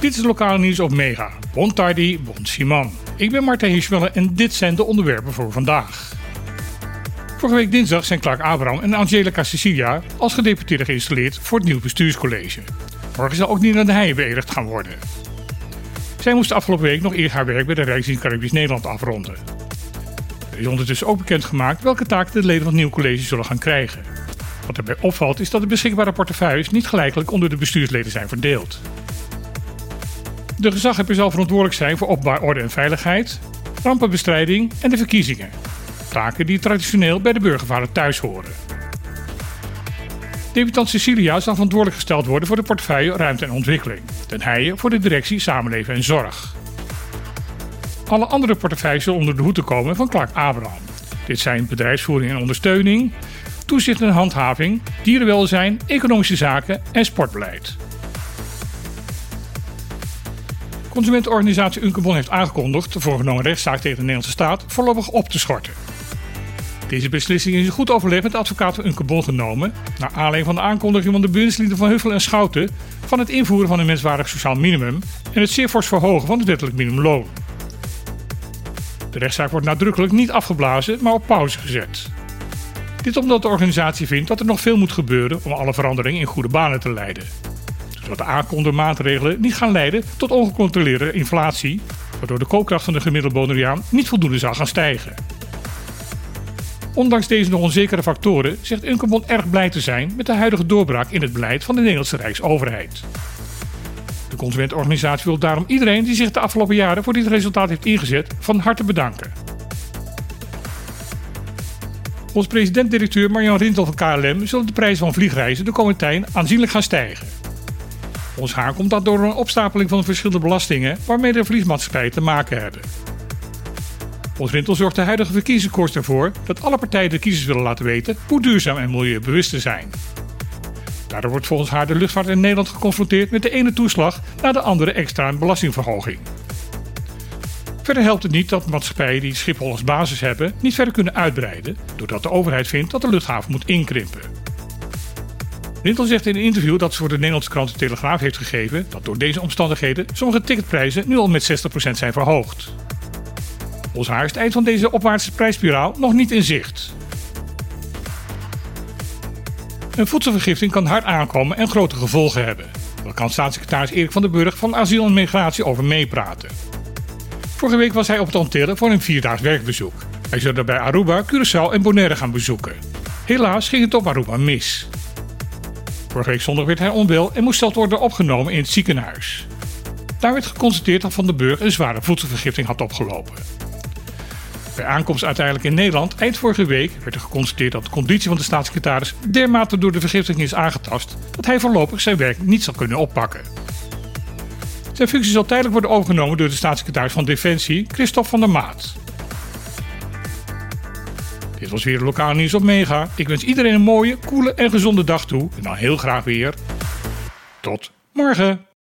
Dit is lokale nieuws op Mega. Bon tardi, bon Simon. Ik ben Martijn Hirschwelle en dit zijn de onderwerpen voor vandaag. Vorige week dinsdag zijn Clark Abraham en Angelica Cecilia als gedeputeerde geïnstalleerd voor het nieuw bestuurscollege. Morgen zal ook Nina de Heijen beëdigd gaan worden. Zij moest afgelopen week nog eerst haar werk bij de Rijksdienst Caribisch Nederland afronden. Er is ondertussen ook bekendgemaakt welke taken de leden van het nieuw college zullen gaan krijgen. Wat erbij opvalt is dat de beschikbare portefeuilles niet gelijkelijk onder de bestuursleden zijn verdeeld. De gezaghebber zal verantwoordelijk zijn voor openbaar orde en veiligheid, rampenbestrijding en de verkiezingen. Taken die traditioneel bij de burgervader thuis horen. Debutant Cecilia zal verantwoordelijk gesteld worden voor de portefeuille Ruimte en Ontwikkeling. Ten Heijen voor de directie Samenleven en Zorg. Alle andere portefeuilles zullen onder de hoed te komen van Clark Abraham. Dit zijn bedrijfsvoering en ondersteuning, toezicht en handhaving, dierenwelzijn, economische zaken en sportbeleid. Consumentenorganisatie Unkebon heeft aangekondigd de voorgenomen rechtszaak tegen de Nederlandse staat voorlopig op te schorten. Deze beslissing is goed overleg met de advocaat van genomen, naar aanleiding van de aankondiging van de Bundeslieden van Huffel en Schouten van het invoeren van een menswaardig sociaal minimum en het zeer fors verhogen van het wettelijk minimumloon. De rechtszaak wordt nadrukkelijk niet afgeblazen, maar op pauze gezet. Dit omdat de organisatie vindt dat er nog veel moet gebeuren om alle veranderingen in goede banen te leiden. Zodat de aankondigde maatregelen niet gaan leiden tot ongecontroleerde inflatie, waardoor de koopkracht van de gemiddelde Bonaireaan niet voldoende zal gaan stijgen. Ondanks deze nog onzekere factoren zegt Unkebond erg blij te zijn met de huidige doorbraak in het beleid van de Nederlandse Rijksoverheid. De consumentenorganisatie wil daarom iedereen die zich de afgelopen jaren voor dit resultaat heeft ingezet van harte bedanken. Volgens president-directeur Marjan Rintel van KLM zullen de prijzen van vliegreizen de komende tijd aanzienlijk gaan stijgen. Volgens haar komt dat door een opstapeling van verschillende belastingen waarmee de vliegmaatschappijen te maken hebben. Volgens Rintel zorgt de huidige verkiezingskoers ervoor dat alle partijen de kiezers willen laten weten hoe duurzaam en milieubewust ze zijn. Daardoor wordt volgens haar de luchtvaart in Nederland geconfronteerd met de ene toeslag na de andere extra belastingverhoging. Verder helpt het niet dat maatschappijen die Schiphol als basis hebben niet verder kunnen uitbreiden, doordat de overheid vindt dat de luchthaven moet inkrimpen. Rintel zegt in een interview dat ze voor de Nederlandse krant de Telegraaf heeft gegeven dat door deze omstandigheden sommige ticketprijzen nu al met 60% zijn verhoogd. Volgens haar is het eind van deze opwaartse prijsspiraal nog niet in zicht. Een voedselvergifting kan hard aankomen en grote gevolgen hebben. Daar kan staatssecretaris Erik van den Burg van Asiel en Migratie over meepraten. Vorige week was hij op het Antillen voor een vierdaags werkbezoek. Hij zou daarbij Aruba, Curaçao en Bonaire gaan bezoeken. Helaas ging het op Aruba mis. Vorige week zondag werd hij onwel en moest zelf worden opgenomen in het ziekenhuis. Daar werd geconstateerd dat Van den Burg een zware voedselvergifting had opgelopen. Bij aankomst uiteindelijk in Nederland eind vorige week werd er geconstateerd dat de conditie van de staatssecretaris dermate door de vergiftiging is aangetast dat hij voorlopig zijn werk niet zal kunnen oppakken. Zijn functie zal tijdelijk worden overgenomen door de staatssecretaris van Defensie, Christophe van der Maat. Dit was weer lokaal nieuws op Mega. Ik wens iedereen een mooie, koele en gezonde dag toe. En dan heel graag weer. Tot morgen.